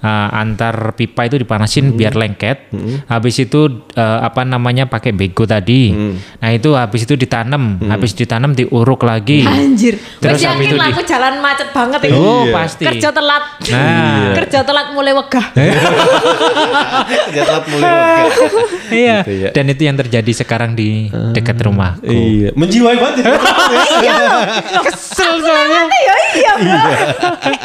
uh, antar pipa itu dipanasin biar lengket. Habis itu uh, apa namanya pakai bego tadi. Nah itu habis itu ditanam, habis ditanam diuruk lagi. Anjir. Terus habis yakin itu lah di- aku jalan macet banget ini. Oh Iya. pasti. Kerja telat. Nah. Kerja telat mulai wegah. Kerja telat mulai wegah. Iya. Gitu ya. Dan itu yang terjadi sekarang di dekat rumahku. Iya, menjiwai banget. ya. Kesel soalnya. ya iya bro.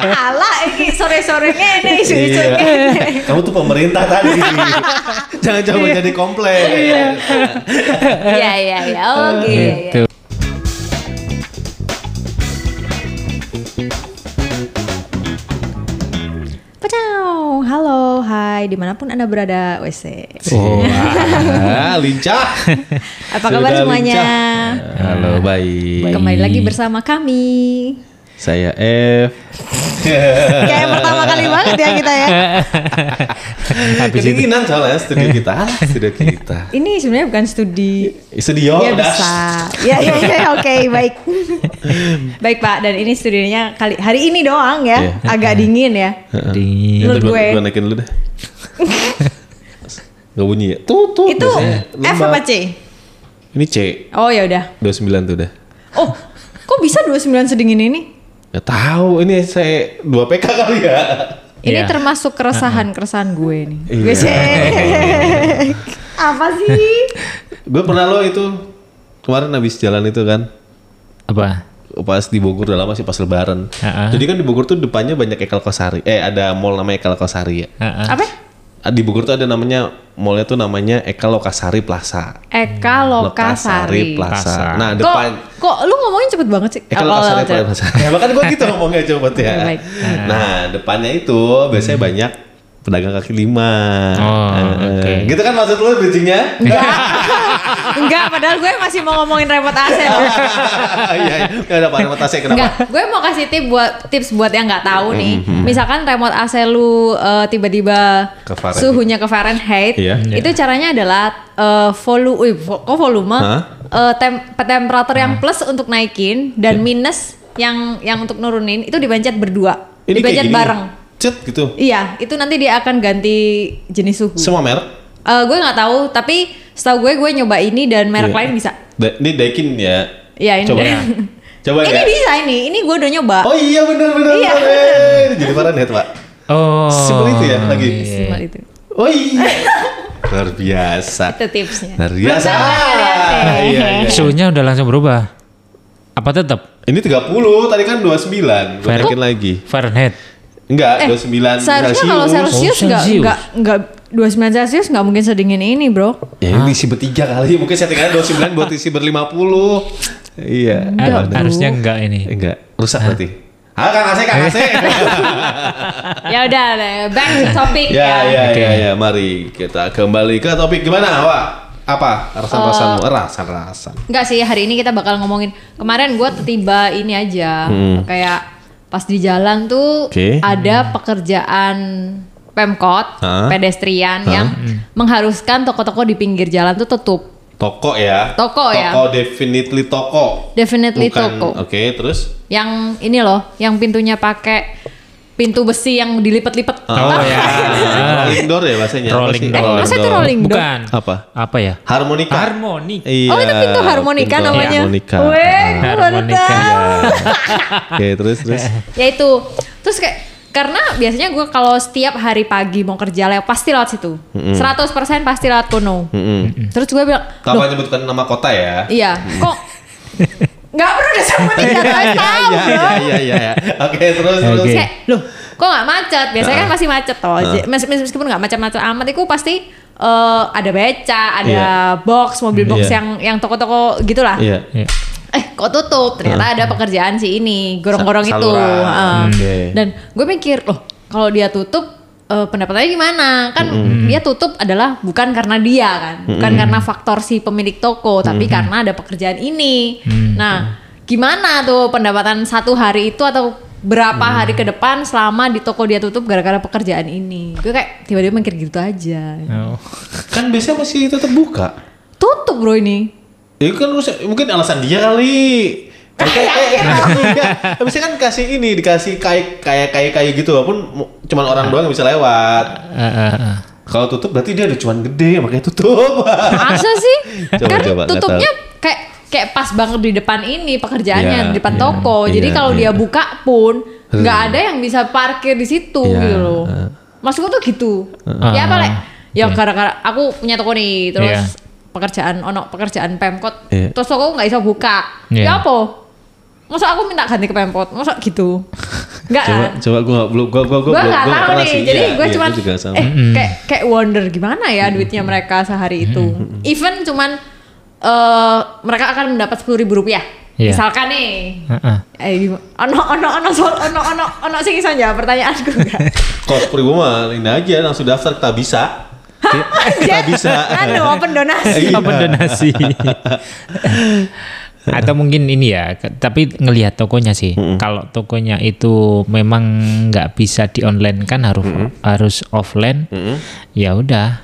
Alah ini sore-sore ngene isu-isu Iya. Kamu tuh pemerintah tadi. Jangan coba jadi komplain. Iya iya iya. Oke. iya, iya. Gitu. Pacau. Halo, hai di mana pun anda berada, WC. Oh, wah, lincah. Apa kabar Sudah semuanya? lincah. Halo, baik. Kembali lagi bersama kami. Saya F. Kayak pertama kali banget ya kita ya. Habis Kedinginan soalnya studio kita. Alah, studio kita. Ini sebenarnya bukan studi Studio ya udah. bisa. Ya ya ya oke baik. baik Pak dan ini studionya kali hari ini doang ya. Iya. Agak dingin ya. di Menurut Gua- gue. Gua naikin dulu deh. Gak bunyi ya? Tuh, tuh. Itu biasanya. F apa C? Ini C. Oh ya udah. 29 tuh udah. Oh, kok bisa 29 sedingin ini? Gak tahu, ini saya 2 PK kali ya. Ini Iya. termasuk keresahan-keresahan gue nih. Iya. Gue cek. Apa sih? Gue pernah lo itu kemarin habis jalan itu kan apa? pas di Bogor udah lama sih pas lebaran. Heeh. Jadi kan di Bogor tuh depannya banyak Ekal Kosari. Eh ada mall namanya Ekal Kosari ya. Heeh. Apa? Ah, Di Bogor tuh ada namanya mallnya tuh namanya Ekal Lokasari Plaza. Eka Lokasari. Plaza. Plaza. Nah Kok, depan kok lu ngomongnya cepet banget sih? Ekal Oh, Lokasari. Plaza. Ya makanya gue gitu ngomongnya cepet ya. Nah depannya itu biasanya banyak pedagang kaki lima. Oh, Eh, oke. Gitu kan maksud lu bridgingnya? Enggak, padahal gue masih mau ngomongin remote AC loh. Iya, iya. Gak ada apa-apa tasnya kenapa? Enggak, gue mau kasih tips buat tips buat yang nggak tahu nih. Misalkan remote AC lu eh, tiba-tiba Ke suhunya ke Fahrenheit, Iya. itu caranya adalah eh, volume, kok volume, Hah? eh, tem- temperatur yang plus untuk naikin dan minus yang yang untuk nurunin itu dipencet berdua, Ini dipencet gini. Cet gitu. Iya, itu nanti dia akan ganti jenis suhu. Semua merek? Eh, gue nggak tahu, tapi setahu gue gue nyoba ini dan merek Iya. lain bisa. Da- ini Daikin ya. Iya ini. Coba. Coba ini ya. bisa ini, ini gue udah nyoba. Oh iya benar benar. Iya. Eh, Ini jadi Fahrenheit pak. Oh. Simpel itu ya lagi. Maksimal itu. Oh iya. Luar biasa. Itu tipsnya. Luar biasa. Tahu, hati-hati. Iya, iya. Suhunya udah langsung berubah. Apa tetap Ini 30, tadi kan 29. Gue naikin lagi. Fahrenheit? Enggak, Eh, 29 seharusnya kalau Celsius Oh, nggak Celsius. nggak nggak 29 Celsius nggak mungkin sedingin ini bro. Ya ini diisi bertiga kali, mungkin settingannya 29 buat isi ber-50. Iya. Enggak, harusnya enggak ini. Enggak, rusak berarti. Ah, Kang Asep, Kang Asep. ya udah deh, back to topic ya, ya. ya, Oke. ya, ya, mari kita kembali ke topik gimana, Wak? Apa rasan-rasanmu? Eh, Rasan-rasan. Enggak sih hari ini kita bakal ngomongin kemarin gue tiba ini aja kayak pas di jalan tuh Oke. ada pekerjaan Pemkot Hah? pedestrian yang mengharuskan toko-toko di pinggir jalan tuh tutup. Toko ya. Toko ya. Toko definitely toko. Definitely Bukan, toko. Oke, terus? Yang ini loh, yang pintunya pakai pintu besi yang dilipat-lipat. Oh, ya. rolling door ya bahasanya. Rolling door. Eh, masa itu rolling door? Bukan. Apa? Apa ya? Harmonika. Harmoni. Iya. Oh itu pintu harmonika pintu namanya. Harmonika. Weh, gue baru Harmonika. tahu. Oke, terus terus. ya itu terus kayak karena biasanya gue kalau setiap hari pagi mau kerja lewat pasti lewat situ 100% pasti lewat kono Mm-mm. terus gue bilang Tanpa loh menyebutkan nama kota ya. iya kok nggak perlu disebutin nggak tahu tahu Iya, bro iya, iya, iya. Oke, terus terus. Oke. kayak loh kok nggak macet biasanya kan masih macet toh. Mes- mes- meskipun nggak macet-macet amat itu pasti eh, ada beca ada Iya. box mobil box Iya. yang yang toko-toko gitulah Iya. Iya. eh kok tutup ternyata ada pekerjaan si ini gorong-gorong Sa- itu saluran. Heeh. Oke. dan gue mikir loh kalau dia tutup eh, pendapatannya gimana? Kan dia tutup adalah bukan karena dia kan? Bukan karena faktor si pemilik toko tapi karena ada pekerjaan ini. Nah gimana tuh pendapatan satu hari itu atau berapa hari ke depan selama di toko dia tutup gara-gara pekerjaan ini? Gue kayak tiba-tiba mikir gitu aja. Oh. Kan biasanya masih tetap buka. tutup bro ini. Itu kan mungkin alasan dia kali. Iya. Habisnya kan kasih ini dikasih kayak kayak kayak kayak gitu walaupun cuman orang doang yang bisa lewat. Eh, eh, eh. Kalau tutup berarti dia ada cuman gede makanya tutup. Masa sih? Coba, kan coba, tutupnya kayak kayak pas banget di depan ini pekerjaannya Iya, di depan iya, toko. Jadi iya, kalau iya. dia buka pun nggak ada yang bisa parkir di situ Iya, gitu loh. eh. Maksudku tuh gitu. Ya apa Le? Ya gara-gara aku punya toko nih terus Iya. pekerjaan ono pekerjaan Pemkot. Iya. Terus toko nggak bisa buka. Iya. Ya apa? Masa aku minta ganti ke Pemkot? Masa gitu? Enggak coba kan? coba gua nggak belum gua gua gua gue belum- tahu nih sih. jadi Iya, gue iya, cuman gua juga sama. eh kayak kayak wonder gimana ya duitnya mereka sehari itu even cuman eh mereka akan mendapat sepuluh ribu rupiah Iya. misalkan nih Eh, eh. eh gimana ono ono ono soal ono ono ono sing jawab pertanyaanku enggak Kalau sepuluh ribu mah ini aja langsung daftar kita bisa. kita bisa. anu open donasi. Apa donasi? Atau mungkin ini ya, tapi ngelihat tokonya sih. Kalau tokonya itu memang nggak bisa di online kan harus harus offline. Ya udah,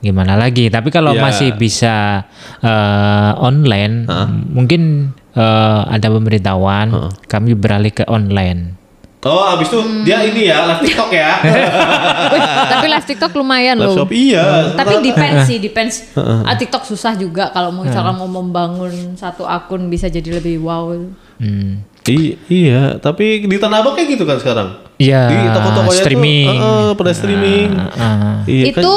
gimana lagi? Tapi kalau Ya. masih bisa eh, online, mungkin eh, ada pemberitahuan kami beralih ke online. Oh, abis itu dia ini ya live TikTok ya. Wih, tapi live TikTok lumayan live loh shop iya. tapi depends sih depends ah, TikTok susah juga kalau mau misalkan mau membangun satu akun bisa jadi lebih wow Hmm. I- iya, tapi di Tanah Abang kayak gitu kan sekarang. Iya, Di toko-tokonya streaming. tuh, eh, eh, pada streaming. Ah. Iya kan? itu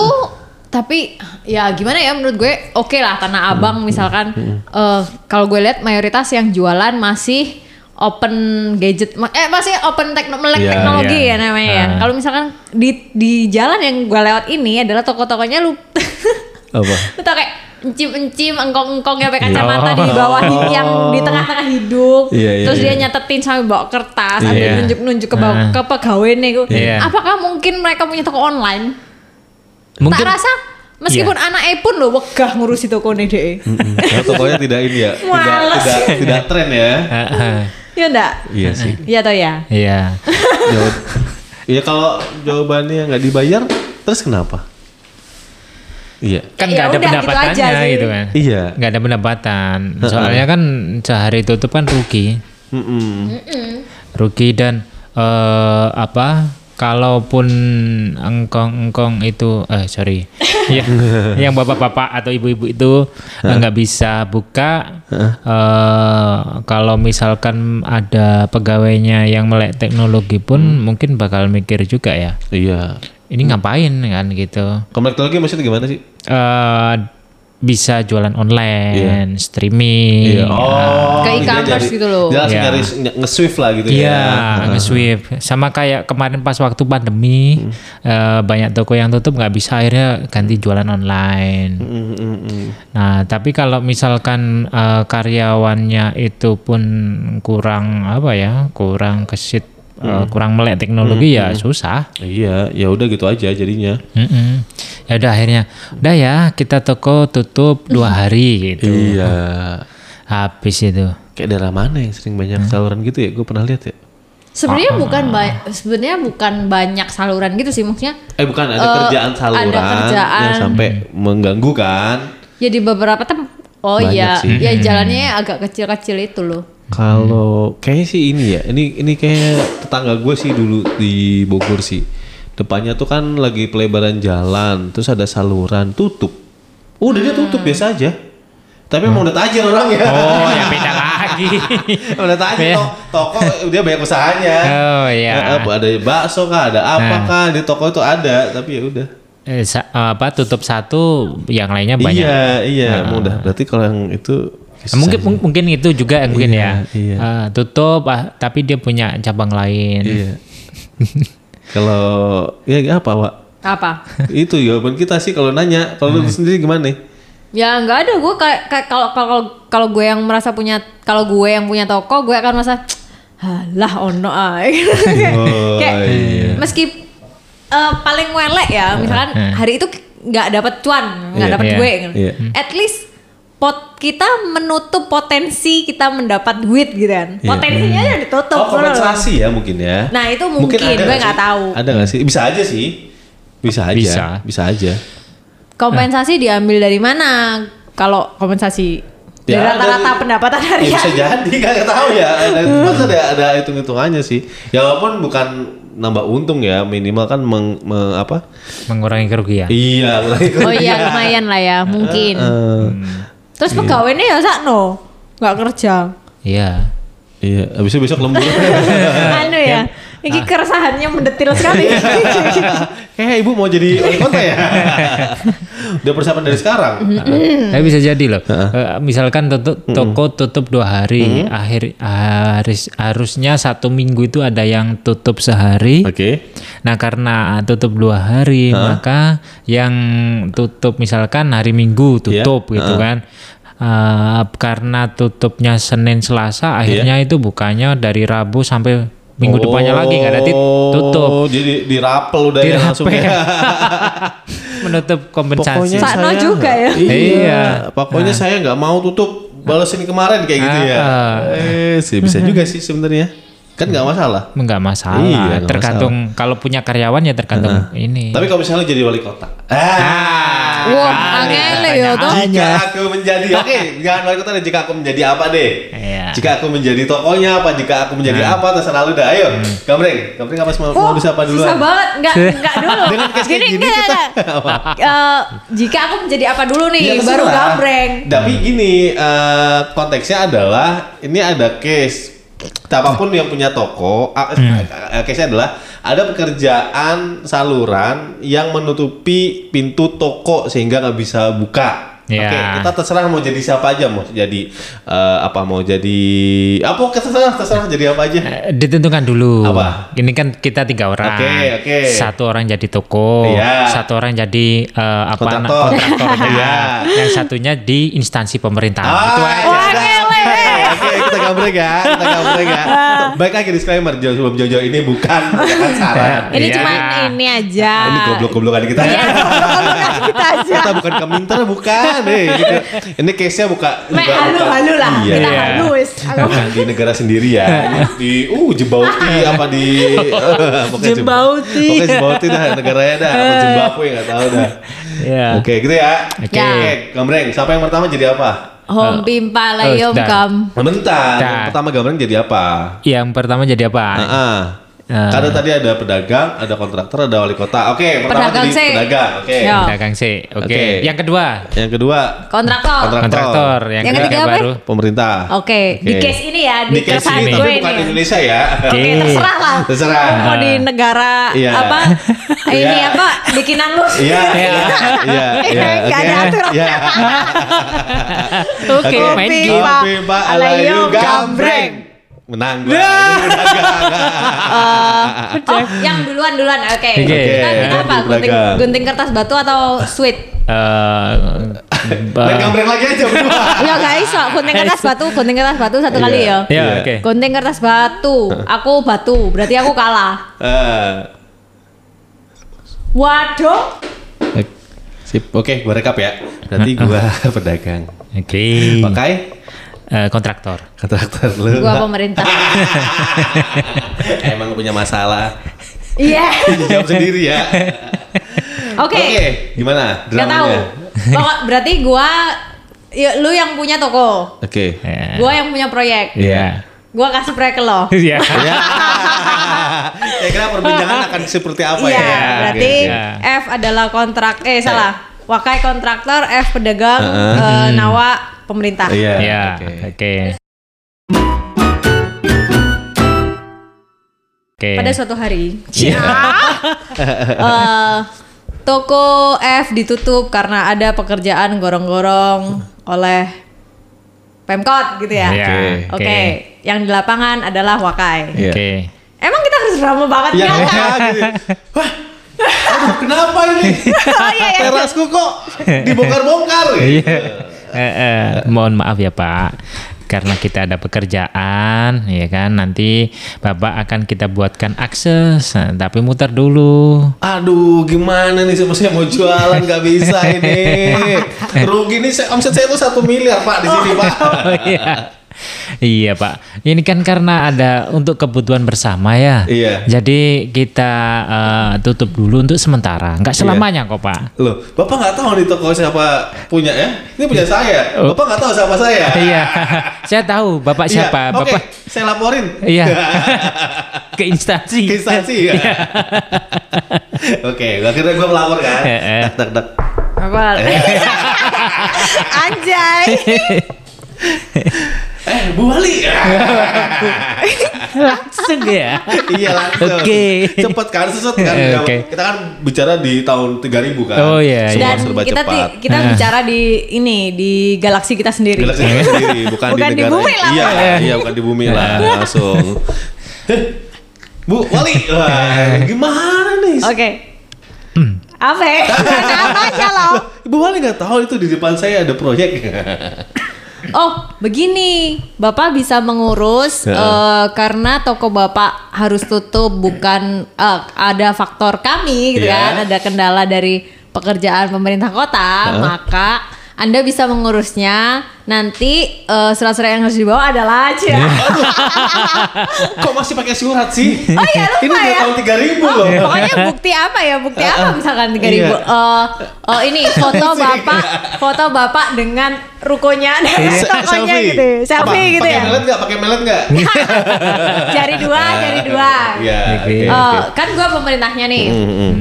tapi ya gimana ya menurut gue oke lah tanah abang misalkan eh, kalau gue lihat mayoritas yang jualan masih open gadget eh masih open tekno melek Iya, teknologi iya. ya namanya ya kalau misalkan di di jalan yang gue lewat ini adalah toko-tokonya lu Apa? lu tau kayak encim-encim engkong-engkong ya pakai kacamata di Oh. bawah hi- yang di tengah-tengah hidung Iya, iya, terus dia iya. nyatetin sambil bawa kertas sambil Iya. nunjuk-nunjuk ke, bawah, Ah. ke pegawai nih Iya. apakah mungkin mereka punya toko online Mungkin tak rasa meskipun anaknya pun lo wegah ngurusi toko nih deh Nah, tokonya tidak ini ya, tidak tidak tidak tren ya. Ah, ah. ya enggak Iya sih. iya toh ya Iya. Jawab. Iya kalau jawabannya nggak dibayar, terus kenapa? Iya. kan Ya nggak ada udah, gitu pendapatannya aja sih. gitu, kan Iya. nggak ada pendapatan soalnya kan sehari tutup kan rugi Mm-mm. rugi dan eh, apa kalaupun engkong-engkong itu eh sorry. Ya, yang bapak-bapak atau ibu-ibu itu nggak bisa buka eh, kalau misalkan ada pegawainya yang melek teknologi pun mungkin bakal mikir juga ya. Iya. ini ngapain kan gitu. Kalau teknologi maksudnya gimana sih? eh bisa jualan online, streaming. Iya. Oh. Ke dia e-commerce gitu loh. Langsung Iya. nyari nge-swift lah gitu Iya, ya. nge-sweep. Sama kayak kemarin pas waktu pandemi, Hmm. eh, banyak toko yang tutup nggak bisa akhirnya ganti jualan online. Mm, mm, mm. Nah, tapi kalau misalkan eh, karyawannya itu pun kurang apa ya, kurang kesit, Hmm. kurang melek teknologi ya susah. Iya, ya udah gitu aja jadinya. Mm-mm. Ya udah akhirnya, udah ya kita toko tutup dua hari gitu. Iya. Habis itu. Kayak daerah mana yang sering banyak Hmm. saluran gitu ya? Gue pernah lihat ya. sebenarnya Ah. bukan ba- sebenarnya bukan banyak saluran gitu sih maksudnya Eh bukan ada Eh, kerjaan saluran ada kerjaan. yang sampai mengganggu kan? ya di beberapa tem oh iya ya jalannya agak kecil-kecil itu loh Kalau kayaknya sih ini ya, ini ini kayak tetangga gue sih dulu di Bogor sih. Depannya tuh kan lagi pelebaran jalan, terus ada saluran tutup. Udah dia tutup biasa aja. Tapi emang udah tajir orangnya. Oh, ya beda lagi. udah tajir to- toko dia banyak usahanya. Oh, iya. Eh, Ada bakso kah, ada apa Nah. kah di toko itu ada, tapi ya udah. Eh, apa tutup satu, yang lainnya banyak. Iya, iya, emang udah. Berarti kalau yang itu Mungkin mung- mungkin itu juga yang mungkin Iya, ya. iya. Eh, tutup, ah, tapi dia punya cabang lain. Iya. kalau ya apa, Wak? apa itu jawaban kita sih kalau nanya. Kalau Hmm. lu sendiri gimana nih? ya nggak ada gue kalau kalau kalau gue yang merasa punya kalau gue yang punya toko gue akan merasa lah ono ay Oh, kayak iya. meski eh, paling welek ya misalkan Hmm. hari itu nggak dapat cuan nggak Iya, dapat iya, gue gitu. iya. at least pot kita menutup potensi kita mendapat duit gitu kan Iya. potensinya aja ditutup Oh, kompensasi ya mungkin ya. Nah, itu mungkin, ada gue nggak tahu. Ada nggak sih? Bisa aja sih. Bisa aja. Bisa. Bisa aja. kompensasi diambil dari mana kalau kompensasi Dari Ya, rata-rata dari- pendapatan Ya harian. bisa jadi nggak tahu ya. Ada, ada ada hitung hitungannya sih. Ya walaupun bukan nambah untung ya minimal kan meng, me- apa? Mengurangi kerugian. Iya. Oh iya lumayan lah ya mungkin. Eh, Terus pegawainya ya sakno nggak kerja. Iya. iya. Abis itu besok lembur. anu ya. Ini keresahannya mendetil sekali. Kayak ibu mau jadi wali kota ya? Udah persiapan dari sekarang. Tapi bisa jadi loh. Eh, misalkan tutup toko tutup dua hari, akhir harus harusnya satu minggu itu ada yang tutup sehari. Oke. Nah karena tutup dua hari, maka yang tutup misalkan hari Minggu tutup gitu kan. Eh, karena tutupnya Senin Selasa, akhirnya itu bukanya dari Rabu sampai minggu depannya lagi nggak ada tit- tutup. Oh, jadi dirapel udah ya Dirapel. langsung ya. Menutup kompensasi. Sakno juga ya. Iya. Iya. Pokoknya saya nggak mau tutup balas ini kemarin kayak gitu ya. Ah, Eh, sih bisa juga sih sebenarnya. Kan nggak masalah. Nggak masalah. Iya, nggak tergantung kalau punya karyawan ya tergantung ini. Tapi kalau misalnya jadi wali kota. Ah. Wah, angel ya toh. Jika aku menjadi oke, jangan wali kota deh. Jika aku menjadi apa deh? Iya. Jika aku menjadi tokonya apa? Jika aku menjadi apa? Terserah lu dah. Ayo, Gambreng. Gambreng apa mau, mau disapa duluan? Susah banget, enggak enggak dulu. Dengan kayak gini enggak, kita- enggak. Eh, jika aku menjadi apa dulu nih, Ya, baru gambreng. Tapi gini, eh, konteksnya adalah ini ada case. Apa pun yang punya toko, ah, eh, case-nya adalah ada pekerjaan saluran yang menutupi pintu toko sehingga nggak bisa buka. Ya. Oke, kita terserah mau jadi siapa aja, mau jadi eh, apa mau jadi apa terserah terserah jadi apa aja. Eh, Ditentukan dulu. Apa? Ini kan kita tiga orang. Oke, oke. Satu orang jadi toko. Iya. Satu orang jadi eh, apa Kontraktor. kontraktornya. Iya. Yang satunya di instansi pemerintahan. Ah, Itu aja. Wah, ya. Kita gambreng ya, kita gambreng ya. Baik lagi disclaimer, jauh sebelum Jojo ini bukan bukan saran. Ini Iya. cuma ini aja. Ini goblok-goblokan kita. Iya, goblok-goblokan kita aja. kita bukan keminter, bukan. Eh, gitu. Ini case-nya buka. Mek halu-halu lah. Iya. Kita Iya. halus. Bukan di negara sendiri ya. Di uh Jembauti apa di pokoknya Jembauti. Pokoknya Jembauti dah negaranya dah. Apa Zimbabwe enggak tahu dah. Iya. Oke, gitu ya. Oke. Oke, Gambreng, siapa yang pertama jadi apa? Home pimpa layom kam. Bentar, yang pertama Gambreng jadi apa? Yang pertama jadi apa? Ah, ah. Ah. Karena tadi ada pedagang, ada kontraktor, ada wali kota. Oke, pertama Pedagang jadi sih. pedagang. Oke. Ya. Dagang sih. Oke. Oke. Yang kedua Yang kedua Kontraktor. Kontrak- kontraktor. Yang, Yang ketiga, apa? baru. pemerintah. Oke, di Oke. case ini ya, di, Di case ini, tapi ini bukan ya. Indonesia ya. Oke, Oke. terserah lah. Terserah. Mau di negara Iya. apa? ini Iya. apa? Bikinan lu. Iya, iya, iya, iya. Nggak ada oke. aturan. Iya. Oke, main game. Oke, Pak Alayu gambreng. Menang. Ya. Ini pedagang. Oh, yang duluan duluan. Oke. Oke. Kita, kita Oke, apa? Gunting, gunting kertas batu atau sweet? Eh, Main gambreng lagi aja berdua. Ya guys, gunting kertas batu, gunting kertas batu satu kali ya. Ya, Iya. oke. Gunting kertas batu, aku batu, berarti aku kalah. Eh, Waduh. Sip, oke, gua rekap ya. Berarti gua pedagang. Oke. Pakai Eh, kontraktor. kontraktor lu. Gua pemerintah. Emang punya masalah. Iya. Jawab sendiri ya. Oke. Oke, gimana Gak tahu. dramanya? Pokok berarti gua ya, lu yang punya toko. Oke. Ya. Gua yang punya proyek. Iya. Gua kasih proyek ke lo. Iya. Ya. ya kira perbincangan akan seperti apa Iya, ya? berarti Oke, oke. F adalah kontrak eh salah. Wakai kontraktor, F pedagang, Heeh. eh, Nawa pemerintah. Iya. Iya. oke. Oke. Oke. Pada suatu hari, eh, toko F ditutup karena ada pekerjaan gorong-gorong oleh Pemkot gitu ya. Iya, Oke, oke. yang di lapangan adalah Wakai. Iya. Oke. Emang kita harus drama banget Ya, ya, gitu. Wah, aduh, kenapa ini? Oh iya ya. Terasku kok dibongkar-bongkar gitu. Iya. Eh, eh, mohon maaf ya Pak, karena kita ada pekerjaan, ya kan. Nanti Bapak akan kita buatkan akses, nah, tapi muter dulu. Aduh, gimana nih saya mau jualan nggak bisa ini. Rugi nih omset saya itu satu miliar pak di sini pak. Oh iya. Iya Pak, ini kan karena ada untuk kebutuhan bersama ya. Iya. Jadi kita eh, tutup dulu untuk sementara, nggak selamanya kok Pak. Loh, Bapak nggak tahu nih toko siapa punya ya? Ini punya saya. Bapak nggak tahu siapa saya. iya, saya tahu Bapak Iya, siapa, Oke, Bapak saya laporin. Iya. ke instansi. Ke instansi ya. Oke, akhirnya gue melapor kan. Eh, eh. Dak dak dak. Apa? Anjay. Eh, Bu Wali. Langsung ya. iya langsung. Oke. Cepet kan, susut kan. Eh, oke. Kita kan bicara di tahun 3000 kan. Oh, iya, Semua Dan serba kita cepat. kita bicara di ini di galaksi kita sendiri. Galaksi kita sendiri, bukan, Bukan di di negara. bumi lah, Iya, iya bukan di bumi lah, langsung. Bu Wali, wah, gimana nih? Oke. Apa? ya? Kenapa aja loh? Ibu Wali nggak tahu itu di depan saya ada proyek. Oh, begini. Bapak bisa mengurus eh, karena toko Bapak harus tutup bukan eh, ada faktor kami gitu Ya. kan, ada kendala dari pekerjaan pemerintah kota, maka anda bisa mengurusnya. Nanti eh, surat-surat yang harus dibawa adalah aja. Ya. Kok masih pakai surat sih? Oh iya, lupa Ini udah ya. tahun 3000 loh. Pokoknya bukti apa ya? Bukti apa misalkan 3000 ribu? Iya. Eh, oh ini foto bapak, foto bapak dengan rukonya Se- tokonya gitu, ya. selfie Apa? gitu pakai ya. melet nggak? Pakai melet nggak? jari dua, jari dua. Iya. Oke. oke, Eh, oke. kan gua pemerintahnya nih. Mm-mm.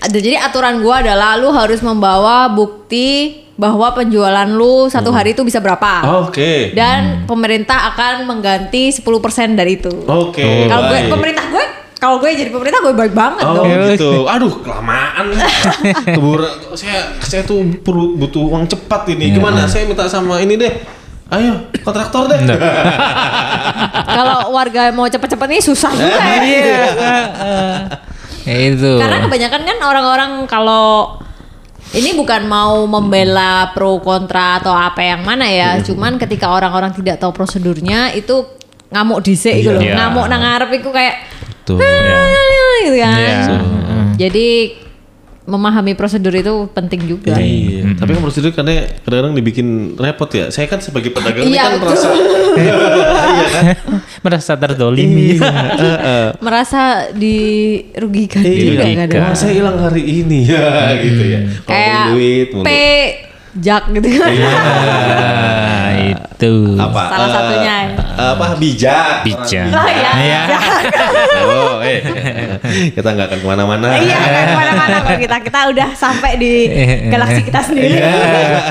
Ada jadi aturan gua adalah lu harus membawa bukti bahwa penjualan lu satu hari itu bisa berapa. Oke. Dan pemerintah akan mengganti 10% dari itu. Oke. Kalau gue pemerintah gue kalau gue jadi pemerintah gue baik banget Oh dong. gitu. Aduh, kelamaan. Keburu saya saya tuh perlu butuh uang cepat ini. Gimana? Saya minta sama ini deh. Ayo, kontraktor deh. Kalau warga mau cepet-cepet ini susah juga ya. Iya. Itu. Karena kebanyakan kan orang-orang kalau ini bukan mau membela pro kontra atau apa yang mana ya, cuman ketika orang-orang tidak tahu prosedurnya itu ngamuk dhisik gitu loh. Iya. Ngamuk nang ngarep itu kayak Tuh. gitu kan. Iya. Jadi memahami prosedur itu penting juga. Iya, tapi kan prosedur karena kadang-kadang dibikin repot ya. Saya kan sebagai pedagang ini Iya, kan merasa iya kan? merasa terdolimi. Merasa dirugikan Iya, juga Dirugikan. kadang. Wah, saya hilang hari ini ya gitu ya. Kalau Kayak duit mulu. P Jak gitu kan. Ah, itu. apa? Salah Eh, satunya ya. apa bijak? Bijak. Lah ya. Iya. Oh, eh. Kita nggak akan ke mana-mana. Iya kan ke mana-mana kok kita kita udah sampai di galaksi kita sendiri Iya.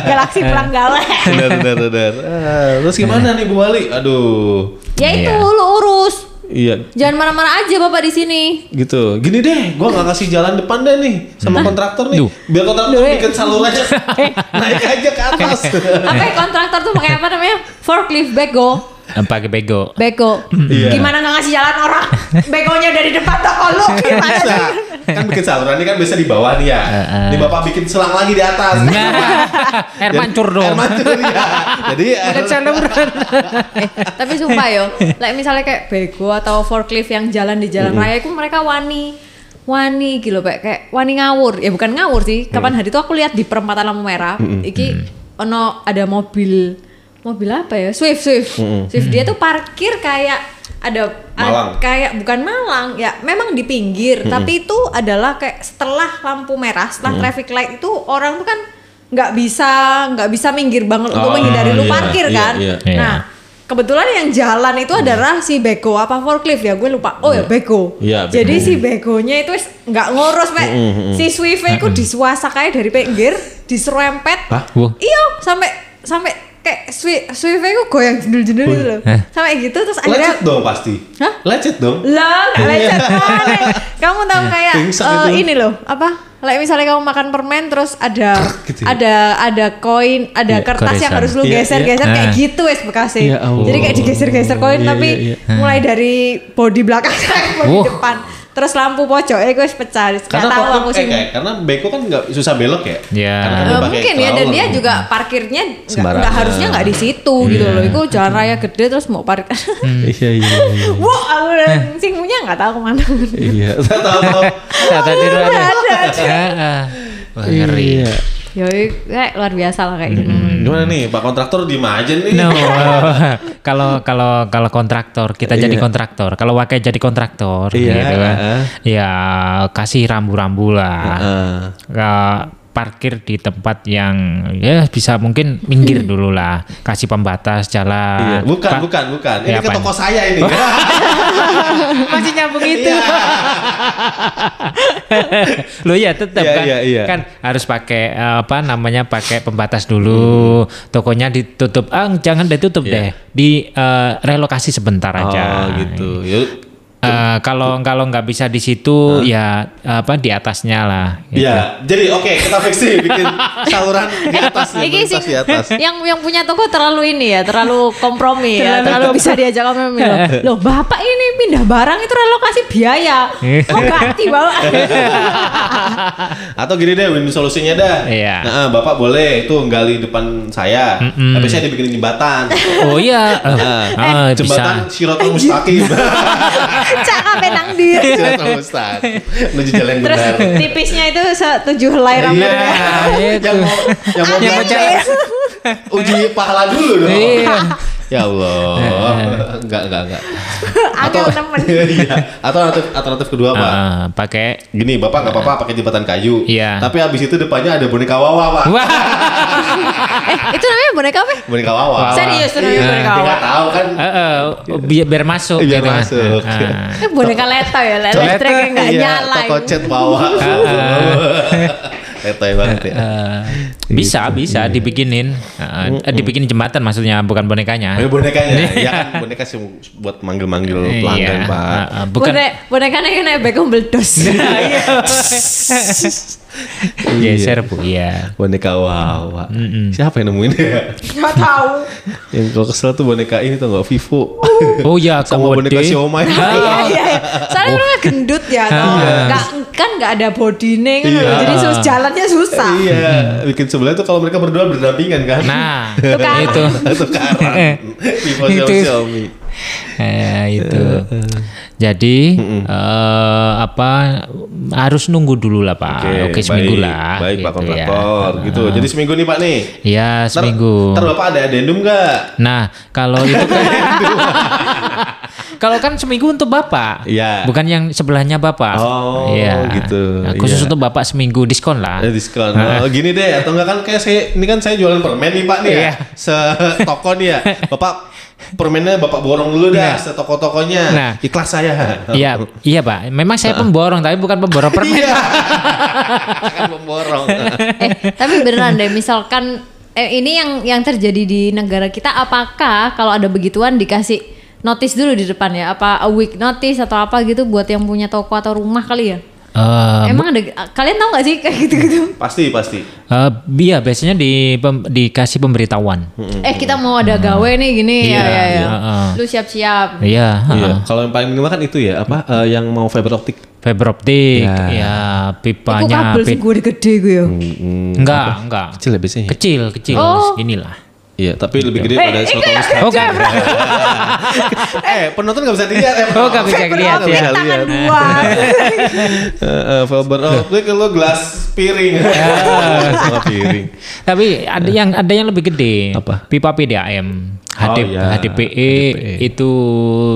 galaksi pulang gawe benar benar benar. Ah, terus gimana nih Bu Wali? Aduh. ya itu Iya. lu urus Iya, jangan marah-marah aja bapak di sini gitu. Gini deh, gua nggak kasih jalan depan deh nih sama kontraktor nih. Duh. Biar kontraktor Duh, bikin salurannya naik aja ke atas. apa ya kontraktor tuh pakai apa namanya forklift bego Pakai bego. bego Iya. gimana nggak ngasih jalan orang begonya dari depan toko lu gimana Bisa. sih Kan bikin saluran ini kan biasa di bawah nih ya. Heeh. Ini Bapak bikin selang lagi di atas. Nah, air mancur Air dong. mancur ya. Jadi air, eh, tapi sumpah yo like misalnya kayak bego atau forklift yang jalan di jalan raya itu mereka wani wani gitu loh Pak. kayak wani ngawur ya bukan ngawur sih kapan hari itu aku lihat di perempatan lampu merah iki ono ada mobil mobil apa ya? Swift Swift. Swift. Dia tuh parkir kayak ada Malang. ad- kayak bukan Malang ya memang di pinggir. Tapi itu adalah kayak setelah lampu merah setelah traffic light itu orang tuh kan nggak bisa nggak bisa minggir banget untuk Oh, menghindari lu iya, parkir iya, kan? iya. Iya. nah kebetulan yang jalan itu adalah si bego apa forklift ya? Gue lupa. Oh ya Iya, bego. jadi si begonya itu wis nggak ngurus Pak. si Swift itu disuasa kayak dari pinggir diserempet. Iya sampai sampai kayak Swift Swift itu goyang jendul-jendul gitu loh Hah? sampai gitu terus akhirnya lecet dong pasti. Hah? Lecet dong. lah nggak lecet. Kamu tahu kayak Pingsan eh, itu. ini loh apa? Like misalnya kamu makan permen terus ada Gitu ya? ada ada koin, ada Iya, kertas yang goresan. harus lu Iya, geser-geser iya. kayak Ah. gitu wes bekasnya. Ya Allah. Jadi kayak digeser-geser koin Iya, tapi iya, iya. mulai dari body belakang sampai body Wah. depan. Terus lampu pojok eh gue pecah. Karena tahu aku eh, sih. kayak- karena beko kan nggak susah belok ya. Iya. Karena kan Eh, pakai mungkin ya dan dia juga parkirnya nggak- harusnya nggak di situ gitu Iya. loh. Itu jalan raya gede terus mau parkir. Iya iya iya. Wah, aku udah sing punya nggak tahu ke mana. Iya. Tahu tahu. Kata dia ada. Ah. Wah, ngeri. Iya. Yoi, kayak luar biasa lah kayak gitu. Gimana nih Pak kontraktor diem aja nih. No, kalau kalau kalau kontraktor kita jadi Iya. kontraktor, kalau wakai jadi kontraktor, Iya, gitu kan, heeh. ya kasih rambu-rambu lah, Heeh. Nggak parkir di tempat yang ya bisa mungkin minggir dulu lah, kasih pembatas jalan. Iya, bukan, Pak- bukan, bukan. Ini Ya, ke toko saya ini. masih nyambung itu. Lo ya tetap Iya, kan, iya, iya. kan harus pakai eh, apa namanya pakai pembatas dulu. Tokonya ditutup, ah jangan ditutup Iya. deh, di eh, relokasi sebentar aja. Oh gitu. Ya, Eh, kalau kalau nggak bisa di situ ya apa di atasnya lah. gitu. Iya, jadi oke kita fix nih bikin saluran di atas ya, sih di atas. yang yang punya toko terlalu ini ya, terlalu kompromi ya, terlalu bisa diajak kompromi loh. Loh, Bapak ini pindah barang itu relokasi biaya. Oh, ganti, Bapak. Atau gini deh, win solusinya dah. Iya. Nah, Bapak boleh itu gali depan saya. Tapi saya dibikin jembatan. Oh iya, eh, ah, jembatan. Sirotol Mustaqim. Cakap penang di. Sirotol Mustaqim. Menuju jalan yang Terus benar. tipisnya itu setujuh helai rambutnya. Iya. yang mau yang mau Yang mau uji pahala dulu dong. Iya. Ya Allah. Enggak, enggak, enggak. Angel temen. Iya. Atau alternatif, alternatif kedua apa? Ah, pakai Gini, Bapak nggak apa-apa pakai jembatan kayu. Iya. Tapi habis itu depannya ada boneka wawa, Pak. Wah. Eh, itu namanya boneka apa? Boneka wawa. Wawa. Serius itu namanya Iya, boneka wawa. nggak tahu kan. Eh, eh, biar biar masuk Biar gitu kan. masuk. Ah. Eh, boneka leto ya, listriknya nggak Iya, nyala. toko cat wawa. Letoy banget ya. Eh, bisa bisa dibikinin Eh, dibikin jembatan maksudnya bukan bonekanya Oh, bonekanya. Ya kan boneka sih buat manggil-manggil pelanggan, Iya, Pak. eh, eh, bukan Bonek, bonekanya yang naik beldos. Geser bu iya Boneka wawa. Siapa yang nemuin ya? Gak tahu. Yang kalau kesel tuh boneka ini tuh nggak Vivo. oh iya Sama komode boneka Xiaomi. Iya, iya, iya. Soalnya orangnya gendut ya, toh. Nggak, kan nggak ada body nih, kan. Iya. jadi sus jalannya susah. Iya, bikin sebelah tuh kalau mereka berdua berdampingan kan. nah Tukaran. itu tukaran. Vivo Itu. sama Xiaomi. Eh, itu jadi eh, apa harus nunggu dulu lah pak oke, seminggu baik, lah Baik Pak gitu kontraktor, ya. gitu. Jadi seminggu nih Pak nih. ya Ntar- seminggu Ntar Bapak ada adendum nggak? Nah, kalau itu kan kalau kan seminggu untuk Bapak. Iya. Bukan yang sebelahnya Bapak. Oh, Iya. gitu. Nah, khusus Iya. untuk Bapak seminggu diskon lah. Ada diskon. Oh, gini deh, atau enggak kan kayak saya ini kan saya jualan permen nih Pak nih ya. Iya. Setoko nih ya. Bapak permennya Bapak borong dulu dah Nah. setoko-tokonya. Nah. Ikhlas saya. Iya, iya Pak. Memang saya pemborong tapi bukan pemborong permen. Iya. kan memborong. Eh, tapi beneran deh, misalkan eh, ini yang yang terjadi di negara kita, apakah kalau ada begituan dikasih notice dulu di depan ya? Apa a week notice atau apa gitu buat yang punya toko atau rumah kali ya? Eh, Emang ada kalian tahu nggak sih kayak gitu-gitu? pasti pasti. eh, iya, biasanya di pem- dikasih pemberitahuan. Eh kita mau ada gawe nih gini ya Iya, ya ya. iya, heeh. Lu siap-siap. Iya, Iya. heeh. Kalau yang paling minimal kan itu ya apa eh, yang mau fiber optik. fiber optik, Ya. ya pipanya kabel sih gue gede gue ya. enggak, enggak. Kecil ya biasanya. Kecil, kecil. Oh. Inilah. Iya, tapi lebih gede pada Eh, Soto ini Mustaqim. Oh, enggak. eh, penonton nggak bisa dilihat ya. Oh, nggak bisa lihat ya. tangan dua. Eh, eh, fiber optik lo gelas piring. Sama piring. Tapi ada yang ada yang lebih gede. Apa? Pipa PDAM. Oh, HD, iya. HDPE, HDPE. itu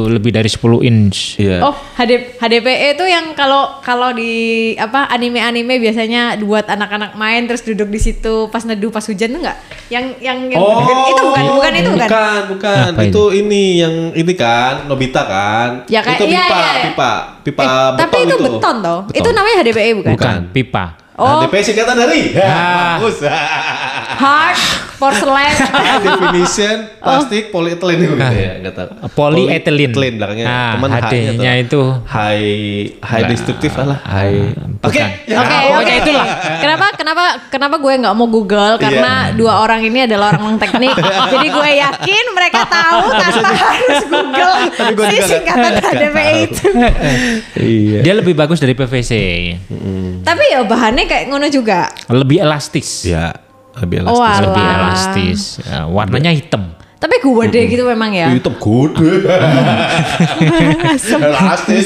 lebih dari 10 inch. Iya. Oh, HD, HDPE itu yang kalau kalau di apa anime-anime biasanya buat anak-anak main terus duduk di situ pas neduh pas hujan tuh enggak? Yang yang, yang Oh, itu bukan bukan itu bukan. Bukan, bukan. Apa itu ini yang ini kan, Nobita kan. Ya, kayak- itu iya, pipa, iya, iya. pipa, pipa Eh, tapi itu beton toh. Itu namanya HDPE bukan? Bukan, pipa. Oh. HDP singkatan dari. Ah. Bagus. Hard porcelain. Definition plastik polyethylene gitu ya, enggak tahu. Polyethylene. Polyethylene belakangnya. Ah, Teman HD-nya itu. high high destructive lah, high. Oke. Oke, Nah, oke itulah. Kenapa kenapa kenapa gue nggak mau Google karena dua orang ini adalah orang teknik. Jadi gue yakin mereka tahu tanpa harus Google Tapi gue si singkatan HDPE tahu. itu. Iya. Dia lebih bagus dari PVC. Tapi ya bahannya kayak ngono juga. Lebih elastis. Ya, lebih Oh, elastis. Lebih Alah. elastis. Ya, warnanya hitam. Tapi gue deh gitu memang ya. Hitam gede. elastis.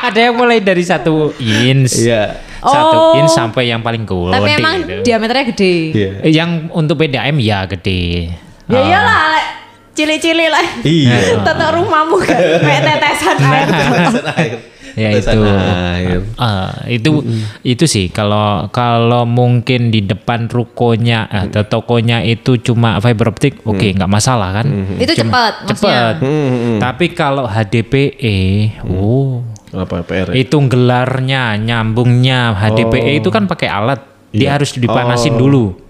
Ada yang mulai dari satu inch. Iya. Oh. satu in sampai yang paling gede. Tapi emang gitu. diameternya gede. Eh, Yang untuk PDAM ya gede. Ya iyalah, Lek. cili-cili lah. Iya. Tetap rumahmu kan kayak tetesan air. Tetesan air. Ya itu. air. Ah, itu itu sih. Kalau kalau mungkin di depan rukonya eh, atau tokonya itu cuma fiber optik oke nggak masalah kan? Itu cepat, cepat. Hmm, tapi kalau HDPE oh. Apa PR? ya? itu gelarnya nyambungnya. HDPE itu kan pakai alat. Dia harus dipanasin dulu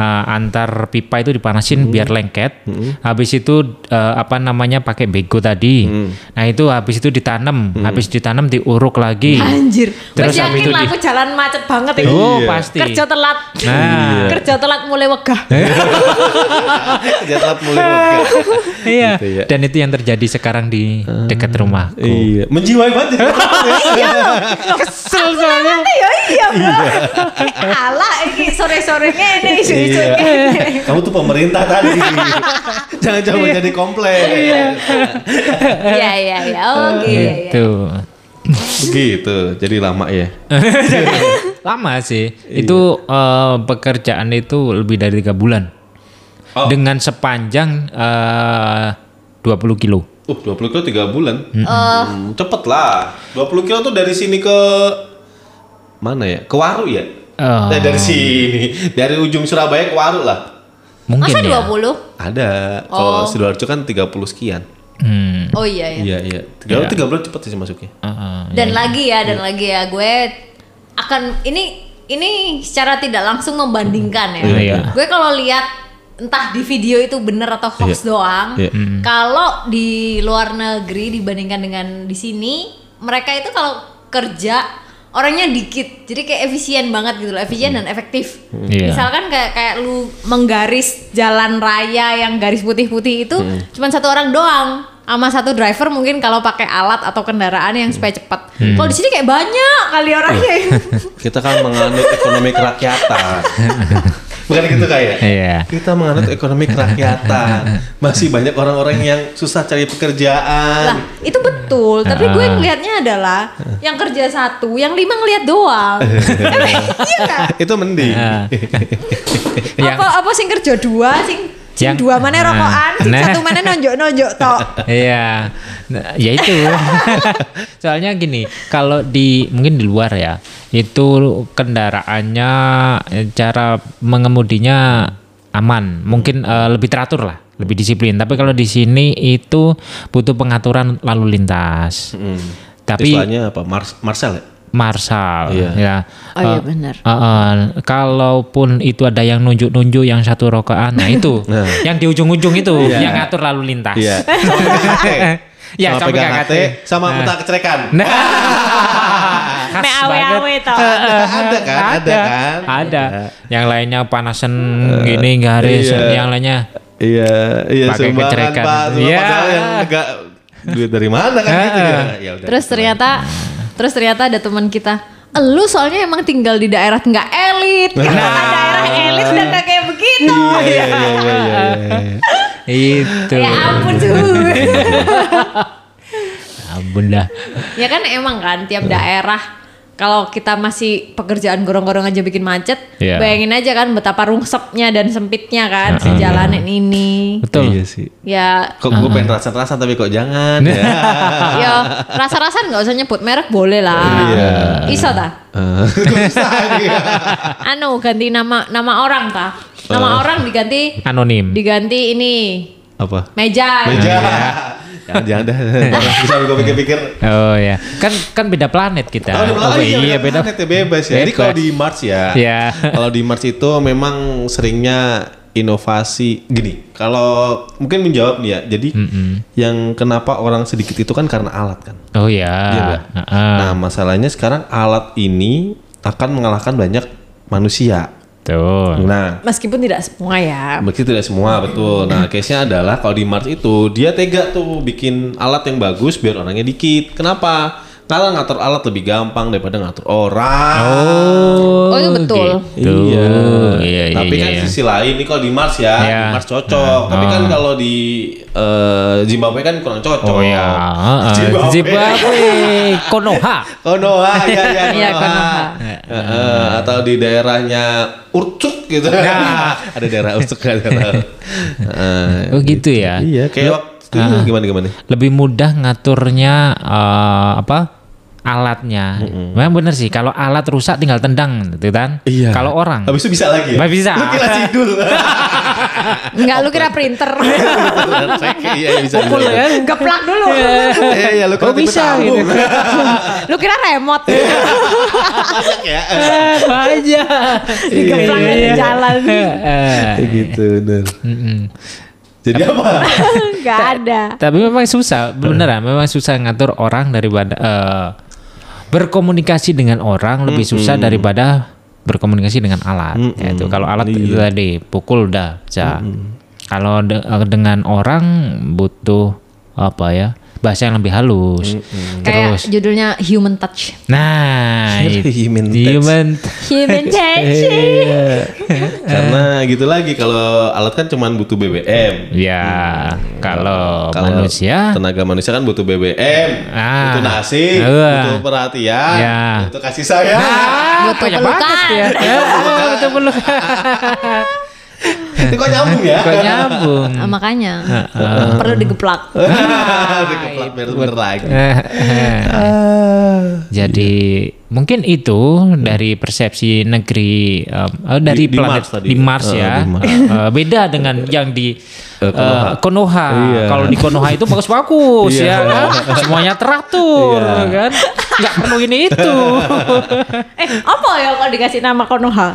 Ah, antar pipa itu dipanasin biar lengket habis itu eh, apa namanya pakai bego tadi nah itu habis itu ditanam habis ditanam diuruk lagi Anjir. Terus habis yakin itu lah di- aku jalan macet banget ini. oh Iya. pasti Kerja telat. Nah. Kerja telat mulai wegah. Jatlat mulai wegah. iya Gitu ya. dan itu yang terjadi sekarang di dekat rumahku Iya. Menjiwai banget. kesel soalnya Ya iya, Bro. Alah ini sore-sorenya ini isu-isu Iya. ini. Kamu tuh pemerintah tadi. Jangan coba jadi komplain. Iya iya iya. Oke. iya, iya. itu Begitu. Jadi lama ya. lama sih itu eh, pekerjaan itu lebih dari tiga bulan Oh. dengan sepanjang eh, 20 kilo Uh, 20 kilo 3 bulan. Hmm, cepet lah. 20 kilo tuh dari sini ke mana ya? Ke Waru ya? Oh. Nah, dari sini, dari ujung Surabaya ke Waru lah. mungkin Masa ya 20? Ada. Kalau Sidoarjo kan 30 sekian. Hmm, Oh iya iya. Iya, iya. Tiga, tiga bulan cepet sih masuknya. eh, eh. Dan lagi ya, dan lagi ya gue akan ini ini secara tidak langsung membandingkan ya. Iya. Gue kalau lihat entah di video itu bener atau hoax doang. Iya. Kalau di luar negeri dibandingkan dengan di sini, mereka itu kalau kerja orangnya dikit. Jadi kayak efisien banget gitu loh, efisien dan efektif. Iya. Misalkan kayak kayak lu menggaris jalan raya yang garis putih-putih itu cuma satu orang doang sama satu driver mungkin kalau pakai alat atau kendaraan yang supaya cepat. Kalau di sini kayak banyak kali orangnya. Kita kan menganut ekonomi kerakyatan. Bukan gitu kayak? Iya. Kita menganut ekonomi kerakyatan. Masih banyak orang-orang yang susah cari lah pekerjaan. itu betul. Tapi gue ngelihatnya adalah yang kerja satu, yang lima ngelihat doang. iya? Itu mending. Ah. Apa apa sing kerja dua, sing Yang- dua mana Nah. rokokan, Nah. satu mana nonjok nonjok tok. Iya, nah, ya itu. Soalnya gini, kalau di mungkin di luar ya, itu kendaraannya eh, cara mengemudinya aman, mungkin eh, lebih teratur lah, lebih disiplin. Tapi kalau di sini itu butuh pengaturan lalu lintas. Hmm. Tapi Istilahnya apa? Mars Marcel ya? Marsal, Iya. ya. Oh iya Eh, benar. eh, eh, kalaupun itu ada yang nunjuk-nunjuk yang satu rokaan, nah itu, Nah. yang di ujung-ujung itu, Iya. yang ngatur lalu lintas. Iya. Ya, sama sama pegang HT, HT. sama Nah. minta kecerekan. Nah, khas Mek awe-awe banget. toh. Ada kan? Ada kan? Ada. Yang lainnya panasan gini garis, iya. yang lainnya Iya, iya Pakai sumbangan kecerekan. Iya. padahal yang enggak duit dari mana kan gitu ya. Ya udah. Terus ternyata terus ternyata ada teman kita Lu soalnya emang tinggal di daerah nggak elit, kita kan daerah elit udah kayak begitu. Iya, iya, iya, iya, iya, iya. itu. Ya ampun tuh. Ampun dah. ya kan emang kan tiap daerah kalau kita masih pekerjaan gorong-gorong aja bikin macet, Iya. bayangin aja kan betapa rungsepnya dan sempitnya kan si jalanan ini. Betul. Iya sih. Ya, Kok gue pengen rasan-rasan tapi kok jangan ya. ya rasa-rasa nggak usah nyebut merek boleh lah. Iya. Iso ta? Nih. Anu ganti nama nama orang ta? Nama orang diganti Anonim. diganti ini Apa? meja. Meja. Jangan jangan dah. Bisa gue pikir-pikir. Oh ya, kan kan beda planet kita. Kalau di oh, Belanda iya beda. planet ya bebas ya. Jadi kalau di Mars ya. Iya. Kalau di Mars itu memang seringnya inovasi gini. Kalau mungkin menjawab nih ya. Jadi yang kenapa orang sedikit itu kan karena alat kan. Oh ya. Iya nggak? Heeh. Nah masalahnya sekarang alat ini akan mengalahkan banyak manusia. Tuh. Nah Meskipun tidak semua ya. Meski tidak semua betul. Nah, case-nya adalah kalau di Mars itu dia tega tuh bikin alat yang bagus biar orangnya dikit. Kenapa? Kalau ngatur alat lebih gampang daripada ngatur orang. Oh, Oh, itu betul. gitu. Iya. Iya, iya, Tapi iya, kan iya. sisi lain ini kalau di Mars ya, Iya. di Mars cocok. Tapi kan kalau di eh, Zimbabwe kan kurang cocok. Oh ya, heeh. Zimbabwe. Zimbabwe, Konoha. Konoha, ya ya Iya, Konoha. Heeh, atau di daerahnya Urcuk gitu. Nah. Ada daerah Urcuk kan. Heeh. Oh gitu ya. Iya, kayak waktu itu gimana gimana? Lebih mudah ngaturnya eh, apa? Alatnya. Memang bener sih kalau alat rusak tinggal tendang gitu kan. Iya. Kalau orang Habis itu bisa lagi ya? Bisa. Lu kira sidul. Enggak lu kira printer. Iya, bisa. Pukul ya. Geplak dulu. Iya, iya, lu Oh, kira tipe bisa gitu. lu kira remote. Ya, Eh, aja. Digeplak Iya, di iya. jalan. Eh, gitu, bener. mm-mm. Jadi apa? Enggak ada. Tapi memang susah, beneran memang susah ngatur orang daripada eh, berkomunikasi dengan orang lebih susah daripada berkomunikasi dengan alat. Ya itu kalau alat itu tadi pukul udah bisa. Kalau de- dengan orang butuh apa ya? Bahasa yang lebih halus. Kayak Terus judulnya Human Touch. nah. Human touch. human Human Touch. Karena gitu lagi kalau alat kan cuman butuh BBM. ya kalau Kalau manusia tenaga manusia kan butuh BBM, Ah. butuh nasi, Wah. butuh perhatian, Ya. butuh kasih sayang. Butuh banyak pelukan. ya. Ya, butuh pelukan. Itu kok nyambung ya? Kok nyambung? Ah, makanya perlu digeplak. Dikeplak biar bener lagi. Jadi mungkin itu dari persepsi negeri um, eh, dari Di- di planet Mars tadi. di Mars Eh, ya. di Mars. Eh, beda dengan yang di Eh, Konoha. eh, Konoha. Iya. Kalau di Konoha itu bagus-bagus Iya. ya kan. Semuanya teratur Iya. kan. Nggak perlu ini itu. eh, apa ya kalau dikasih nama Konoha?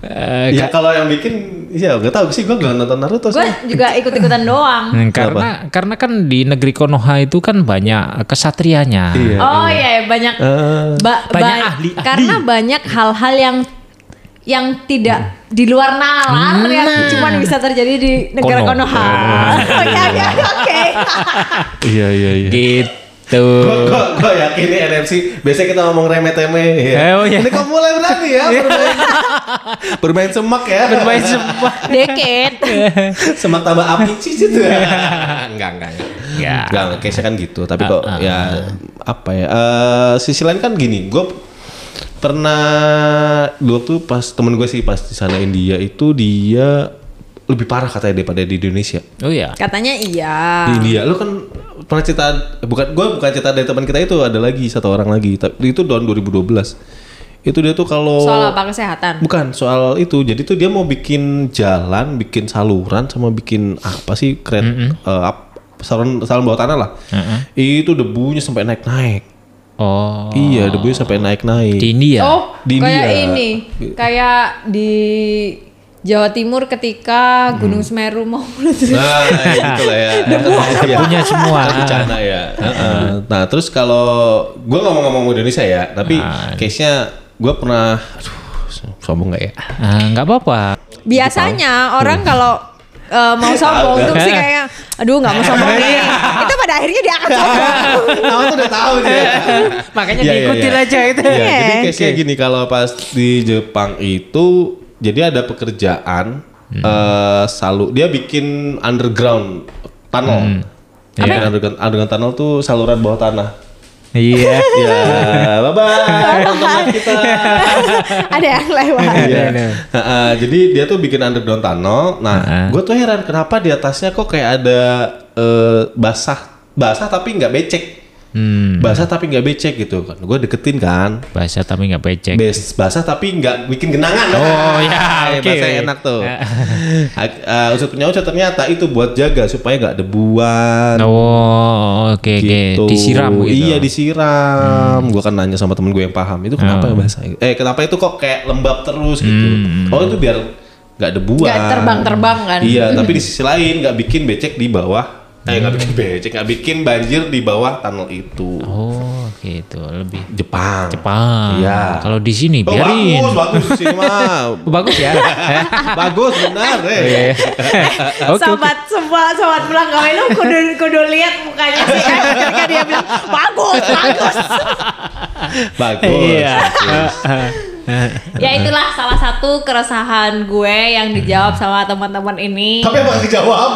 Eh, Ya kalau yang bikin, ya gak tau sih gue gak nonton Naruto Gue juga ikut-ikutan doang. Hmm, karena karena kan di negeri Konoha itu kan banyak kesatrianya. Iya. Oh iya banyak Eh, ba- Banyak ba- ahli-ahli. karena banyak hal-hal yang yang tidak di luar nalar yang cuma bisa terjadi di negara Kono. Konoha. Oke oke oke. Iya iya iya. Gitu. Gue gue yakin nih NFC biasanya kita ngomong remeh-temeh ya. Oh iya. Ini kok mulai berani ya bermain, bermain semak ya. Bermain semua. Deket. semak tambah api sih itu. enggak enggak enggak. Ya. Enggak, case kan gitu. Tapi kok Ah, ah, ya apa ya? eh sisi lain kan gini, gue pernah dulu tuh pas temen gue sih pas di sana India itu dia lebih parah katanya daripada di Indonesia. Oh ya. Katanya iya. Di India lu kan pernah cerita bukan gue bukan cerita dari teman kita itu ada lagi satu orang lagi tapi itu tahun 2012 itu dia tuh kalau Soal apa kesehatan? bukan soal itu jadi tuh dia mau bikin jalan bikin saluran sama bikin apa sih keren eh, ap- saluran saluran bawah tanah lah itu debunya sampai naik naik Oh. iya debunya sampai naik naik Di India. Oh, Di kayak India. ini, kayak di Jawa Timur ketika Gunung Semeru mau meletus. Nah, gitu lah ya. Iya. Punya semua. Bencana ya. Heeh. Nah, terus kalau gue ngomong-ngomong Indonesia ya, tapi case-nya gue pernah, aduh, sombong nggak ya? Ah, nggak apa-apa. Biasanya orang kalau eh, mau sombong tuh sih kayak, aduh nggak mau sombong nih. Itu pada akhirnya dia akan sombong. Tahu tuh udah tahu dia. Makanya Iya, iya, diikutin iya. aja itu. Iya, jadi Iya. case-nya gini kalau pas di Jepang itu jadi ada pekerjaan eh salu dia bikin underground tunnel. Bikin underground, underground tunnel tuh saluran bawah tanah. Iya. Ya, bye bye teman kita. Ada yang lewat. Iya. Heeh, jadi dia tuh bikin underground tunnel. Nah, gue tuh heran kenapa di atasnya kok kayak ada eh, basah, basah tapi nggak becek. Hmm. Basah tapi nggak becek gitu kan. Gue deketin kan. Bahasa tapi nggak becek. Bes, basah tapi nggak bikin genangan. Oh, ya, Eh, oke. Bahasa yang enak tuh. uh, usut punya usut ternyata itu buat jaga supaya nggak debuan. Oh, oke oke. gitu. Disiram gitu. Iya disiram. Gua kan nanya sama temen gue yang paham itu kenapa ya basah? Eh kenapa itu kok kayak lembab terus gitu? Oh itu biar nggak debuan. Nggak terbang-terbang kan? Iya tapi di sisi lain nggak bikin becek di bawah. Eh nggak bikin becek, nggak bikin banjir di bawah tunnel itu. Oh, gitu lebih Jepang. Jepang. Iya. Kalau di sini Oh, biarin. bagus, bagus di sini mah. Bagus ya. Bagus benar, Oh, eh. iya, iya. Oke, oke. sobat semua sobat pulang gawe lu kudu kudu lihat mukanya sih kan ketika dia bilang bagus bagus Bagus. Iya. ya itulah salah satu keresahan gue yang dijawab sama teman-teman ini Tapi emang kejawab.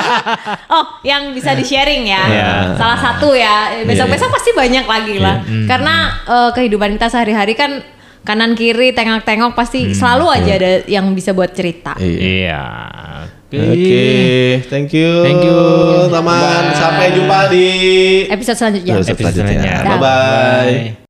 oh yang bisa di sharing ya Iya. salah satu ya besok-besok pasti banyak lagi lah karena eh, kehidupan kita sehari-hari kan kanan kiri tengok-tengok pasti selalu aja ada yang bisa buat cerita Iya. Iya. Oke, thank you. Thank you. teman. Bye. Sampai jumpa di episode selanjutnya episode selanjutnya. Bye bye. Bye.